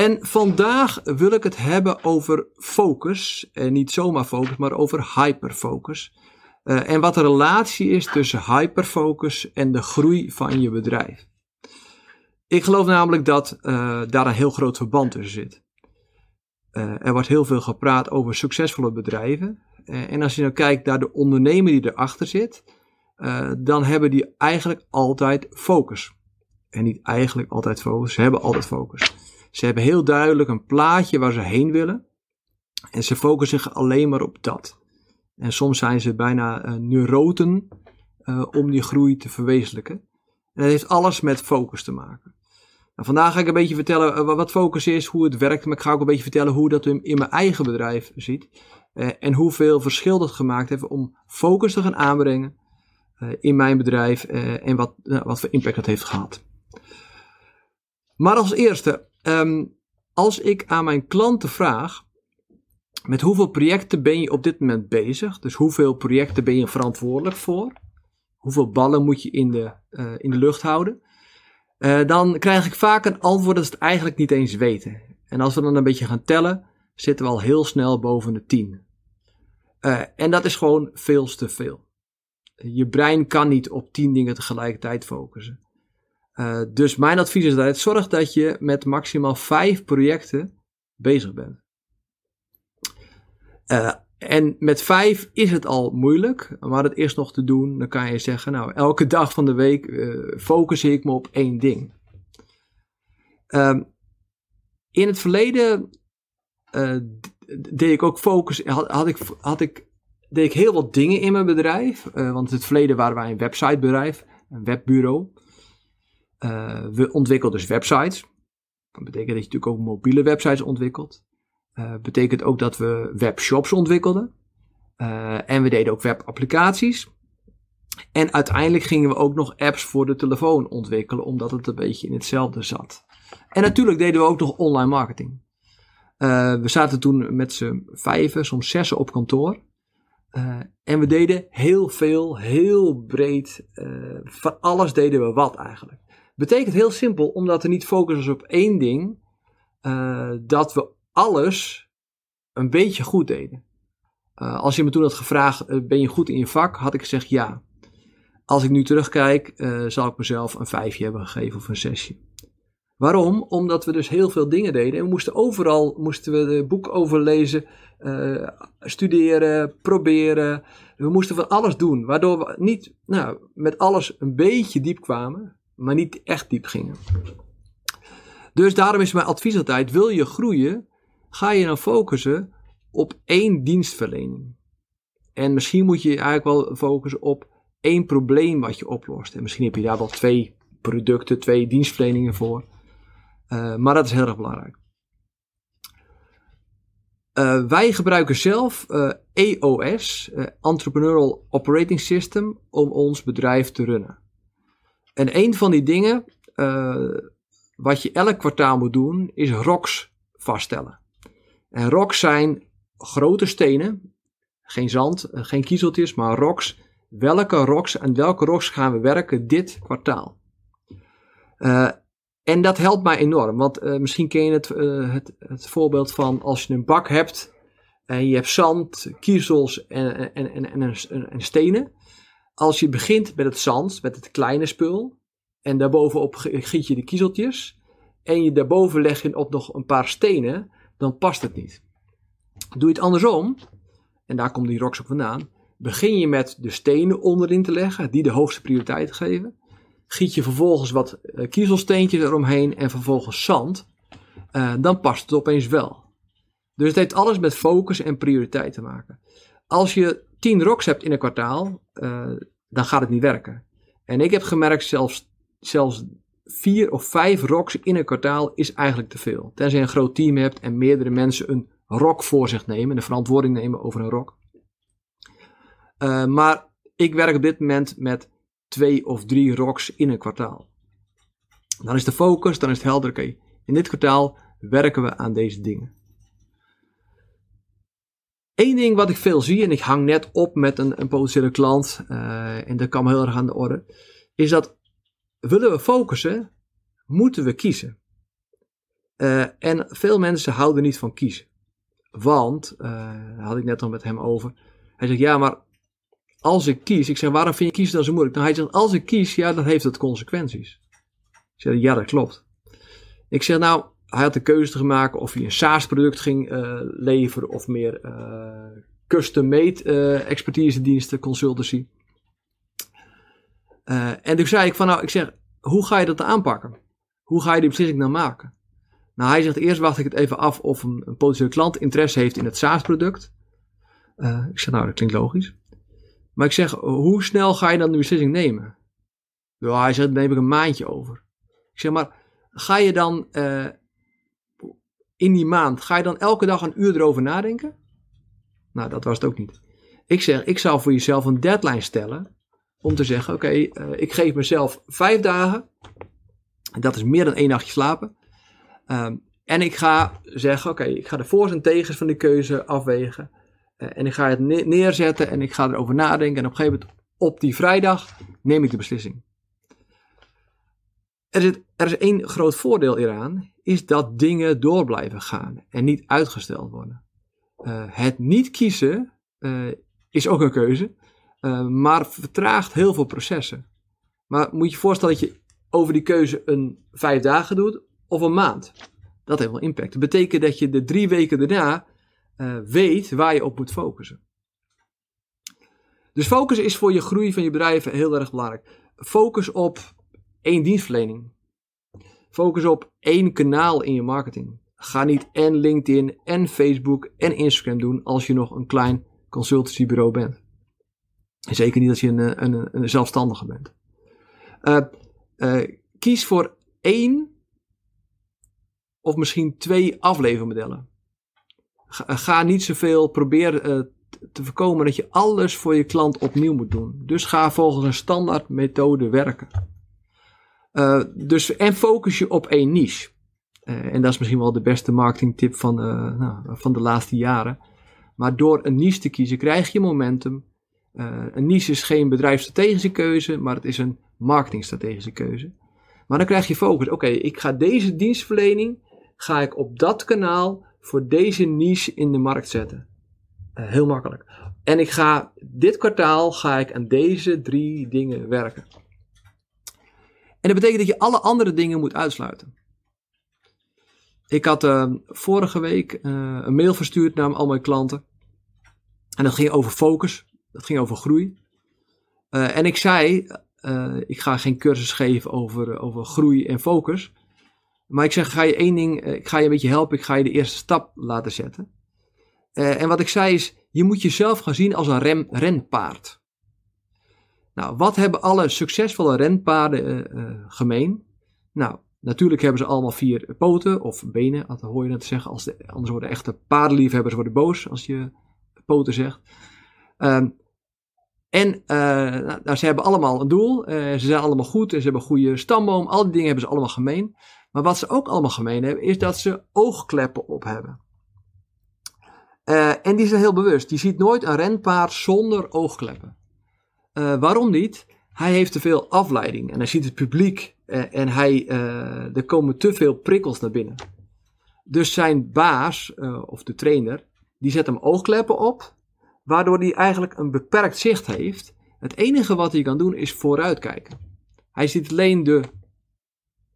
En vandaag wil ik het hebben over focus. En niet zomaar focus, maar over hyperfocus. Uh, en wat de relatie is tussen hyperfocus en de groei van je bedrijf. Ik geloof namelijk dat uh, daar een heel groot verband tussen zit. Uh, er wordt heel veel gepraat over succesvolle bedrijven. en als je nou kijkt naar de ondernemer die erachter zit, dan hebben die eigenlijk altijd focus. En niet eigenlijk altijd focus, ze hebben altijd focus. Ze hebben heel duidelijk een plaatje waar ze heen willen. En ze focussen zich alleen maar op dat. En soms zijn ze bijna uh, neuroten uh, om die groei te verwezenlijken. En dat heeft alles met focus te maken. Nou, vandaag ga ik een beetje vertellen uh, wat focus is, hoe het werkt. Maar ik ga ook een beetje vertellen hoe dat in, mijn eigen bedrijf ziet. en hoeveel verschil dat gemaakt heeft om focus te gaan aanbrengen in mijn bedrijf. en wat, wat voor impact dat heeft gehad. Maar als eerste, Um, als ik aan mijn klanten vraag, met hoeveel projecten ben je op dit moment bezig? Dus hoeveel projecten ben je verantwoordelijk voor? Hoeveel ballen moet je in de, uh, in de lucht houden? Uh, dan krijg ik vaak een antwoord dat ze het eigenlijk niet eens weten. En als we dan een beetje gaan tellen, zitten we al heel snel boven de 10. Uh, en dat is gewoon veel te veel. Je brein kan niet op 10 dingen tegelijkertijd focussen. Uh, dus mijn advies is dat zorg dat je met maximaal vijf projecten bezig bent. Uh, en met vijf is het al moeilijk, maar het is nog te doen. Dan kan je zeggen, nou, elke dag van de week uh, focus ik me op één ding. Uh, in het verleden deed ik ook focus, had, had, ik, had ik, deed ik heel wat dingen in mijn bedrijf. want in het verleden waren wij een websitebedrijf, een webbureau. Uh, we ontwikkelden dus websites. Dat betekent dat je natuurlijk ook mobiele websites ontwikkelt. Uh, betekent ook dat we webshops ontwikkelden. Uh, en we deden ook webapplicaties. En uiteindelijk gingen we ook nog apps voor de telefoon ontwikkelen, omdat het een beetje in hetzelfde zat. En natuurlijk deden we ook nog online marketing. we zaten toen met z'n vijven, soms zessen op kantoor. en we deden heel veel, heel breed. van alles deden we wat eigenlijk. Betekent heel simpel, omdat er niet focus is op één ding, uh, dat we alles een beetje goed deden. Uh, als je me toen had gevraagd, uh, ben je goed in je vak, had ik gezegd ja. Als ik nu terugkijk, zal ik mezelf een vijfje hebben gegeven of een zesje. Waarom? Omdat we dus heel veel dingen deden en we moesten overal moesten we de boek overlezen, studeren, proberen. We moesten van alles doen, waardoor we niet nou, met alles een beetje diep kwamen maar niet echt diep gingen. Dus daarom is mijn advies altijd: wil je groeien, ga je dan focussen op één dienstverlening. En misschien moet je eigenlijk wel focussen op één probleem wat je oplost. En misschien heb je daar wel twee producten, twee dienstverleningen voor. Uh, maar dat is heel erg belangrijk. Uh, wij gebruiken zelf EOS, Entrepreneurial Operating System, om ons bedrijf te runnen. En een van die dingen uh, wat je elk kwartaal moet doen, is rocks vaststellen. En rocks zijn grote stenen, geen zand, eh, geen kiezeltjes, maar rocks. Welke rocks en welke rocks gaan we werken dit kwartaal? Uh, en dat helpt mij enorm, want misschien ken je het, het, het, voorbeeld van als je een bak hebt en je hebt zand, kiezels en, en, en, en, en stenen. Als je begint met het zand, met het kleine spul, en daarbovenop giet je de kiezeltjes, en je daarboven leg je op nog een paar stenen, dan past het niet. Doe je het andersom, en daar komt die rocks op vandaan, begin je met de stenen onderin te leggen, die de hoogste prioriteit geven. Giet je vervolgens wat eh, kiezelsteentjes eromheen en vervolgens zand, uh, dan past het opeens wel. Dus het heeft alles met focus en prioriteit te maken. Als je 10 rocks hebt in een kwartaal, uh, dan gaat het niet werken. En ik heb gemerkt, zelfs, zelfs vier of vijf rocks in een kwartaal is eigenlijk te veel. Tenzij je een groot team hebt en meerdere mensen een rok voor zich nemen, de verantwoording nemen over een rok. Uh, maar ik werk op dit moment met twee of drie rocks in een kwartaal. Dan is de focus, dan is het helder, oké, in dit kwartaal werken we aan deze dingen. Eén ding wat ik veel zie, en ik hang net op met een, een potentiële klant, uh, en dat me heel erg aan de orde, is dat willen we focussen, moeten we kiezen. Uh, en veel mensen houden niet van kiezen. Want, uh, daar had ik net al met hem over. Hij zegt, ja, maar als ik kies, ik zeg, waarom vind je kiezen dan zo moeilijk? Nou, hij zegt, als ik kies, ja, dan heeft het consequenties. Ik zeg, ja, dat klopt. Ik zeg, nou, hij had de keuze te maken of hij een SaaS-product ging uh, leveren of meer uh, custom-made uh, expertise diensten, consultancy. en toen zei ik van, nou, ik zeg, hoe ga je dat aanpakken? Hoe ga je die beslissing dan maken? Nou, hij zegt, eerst wacht ik het even af of een, een potentiële klant interesse heeft in het SaaS-product. ik zeg, nou, dat klinkt logisch. Maar ik zeg, hoe snel ga je dan de beslissing nemen? Ja, hij zegt, neem ik een maandje over. Ik zeg, maar ga je dan in die maand, ga je dan elke dag een uur erover nadenken? Nou, dat was het ook niet. Ik zeg, ik zou voor jezelf een deadline stellen om te zeggen, oké, uh, ik geef mezelf vijf dagen. Dat is meer dan één nachtje slapen. Um, en ik ga zeggen, oké, ik ga de voor's en tegens van die keuze afwegen. Uh, en ik ga het ne neerzetten en ik ga erover nadenken. En op een gegeven moment, op die vrijdag, neem ik de beslissing. Er is, er is één groot voordeel hieraan, is dat dingen door blijven gaan en niet uitgesteld worden. Uh, het niet kiezen uh, is ook een keuze, uh, maar vertraagt heel veel processen. Maar moet je je voorstellen dat je over die keuze een vijf dagen doet of een maand. Dat heeft wel impact. Dat betekent dat je de drie weken daarna weet waar je op moet focussen. Dus focus is voor je groei van je bedrijf heel erg belangrijk. Focus op één dienstverlening. Focus op één kanaal in je marketing. Ga niet en LinkedIn en Facebook en Instagram doen als je nog een klein consultancybureau bent. Zeker niet als je een, een, een zelfstandige bent. Uh, uh, kies voor één of misschien twee aflevermodellen. Ga, niet zoveel, probeer te voorkomen dat je alles voor je klant opnieuw moet doen. Dus ga volgens een standaard methode werken. Uh, dus, en focus je op één niche. Uh, en dat is misschien wel de beste marketingtip van, uh, nou, van de laatste jaren. Maar door een niche te kiezen krijg je momentum. een niche is geen bedrijfsstrategische keuze, maar het is een marketingstrategische keuze. Maar dan krijg je focus. Oké, ik ga deze dienstverlening, ga ik op dat kanaal voor deze niche in de markt zetten. heel makkelijk. En ik ga dit kwartaal ga ik aan deze drie dingen werken. En dat betekent dat je alle andere dingen moet uitsluiten. Ik had uh, vorige week uh, een mail verstuurd naar al mijn klanten. En dat ging over focus. Dat ging over groei. Uh, en ik zei, ik ga geen cursus geven over, over groei en focus. Maar ik zeg, ga je één ding, ik ga je een beetje helpen. Ik ga je de eerste stap laten zetten. en wat ik zei is, je moet jezelf gaan zien als een rem, renpaard. Nou, wat hebben alle succesvolle renpaarden uh, gemeen? Nou, natuurlijk hebben ze allemaal vier poten of benen, dat hoor je net zeggen. Als de, anders worden echte paardenliefhebbers worden boos als je poten zegt. Um, en uh, nou, ze hebben allemaal een doel. Ze zijn allemaal goed en ze hebben goede stamboom. Al die dingen hebben ze allemaal gemeen. Maar wat ze ook allemaal gemeen hebben, is dat ze oogkleppen op hebben. En die zijn heel bewust. Je ziet nooit een renpaard zonder oogkleppen. Uh, waarom niet? Hij heeft te veel afleiding en hij ziet het publiek uh, en hij, uh, er komen te veel prikkels naar binnen. Dus zijn baas, of de trainer, die zet hem oogkleppen op, waardoor hij eigenlijk een beperkt zicht heeft. Het enige wat hij kan doen is vooruitkijken. Hij ziet alleen de,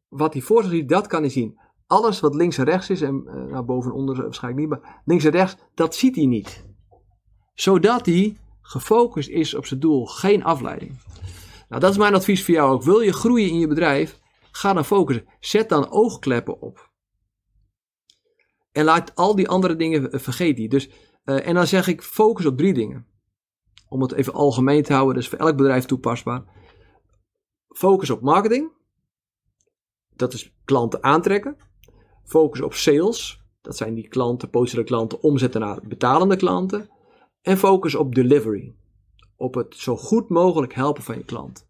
wat hij voor zich ziet, dat kan hij zien. Alles wat links en rechts is, en nou, boven en onder waarschijnlijk niet, maar links en rechts, dat ziet hij niet. Zodat hij gefocust is op zijn doel, geen afleiding. Nou, dat is mijn advies voor jou ook. Wil je groeien in je bedrijf? Ga dan focussen. Zet dan oogkleppen op. En laat al die andere dingen vergeten. Dus, uh, en dan zeg ik focus op drie dingen. Om het even algemeen te houden, dus voor elk bedrijf toepasbaar. Focus op marketing. Dat is klanten aantrekken. Focus op sales. Dat zijn die klanten, potentiële klanten, omzetten naar betalende klanten. En focus op delivery. Op het zo goed mogelijk helpen van je klant.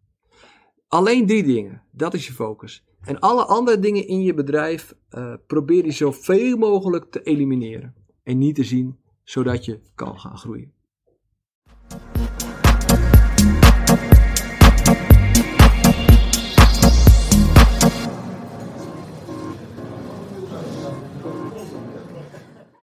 Alleen drie dingen. Dat is je focus. En alle andere dingen in je bedrijf uh, probeer je zoveel mogelijk te elimineren. En niet te zien, zodat je kan gaan groeien.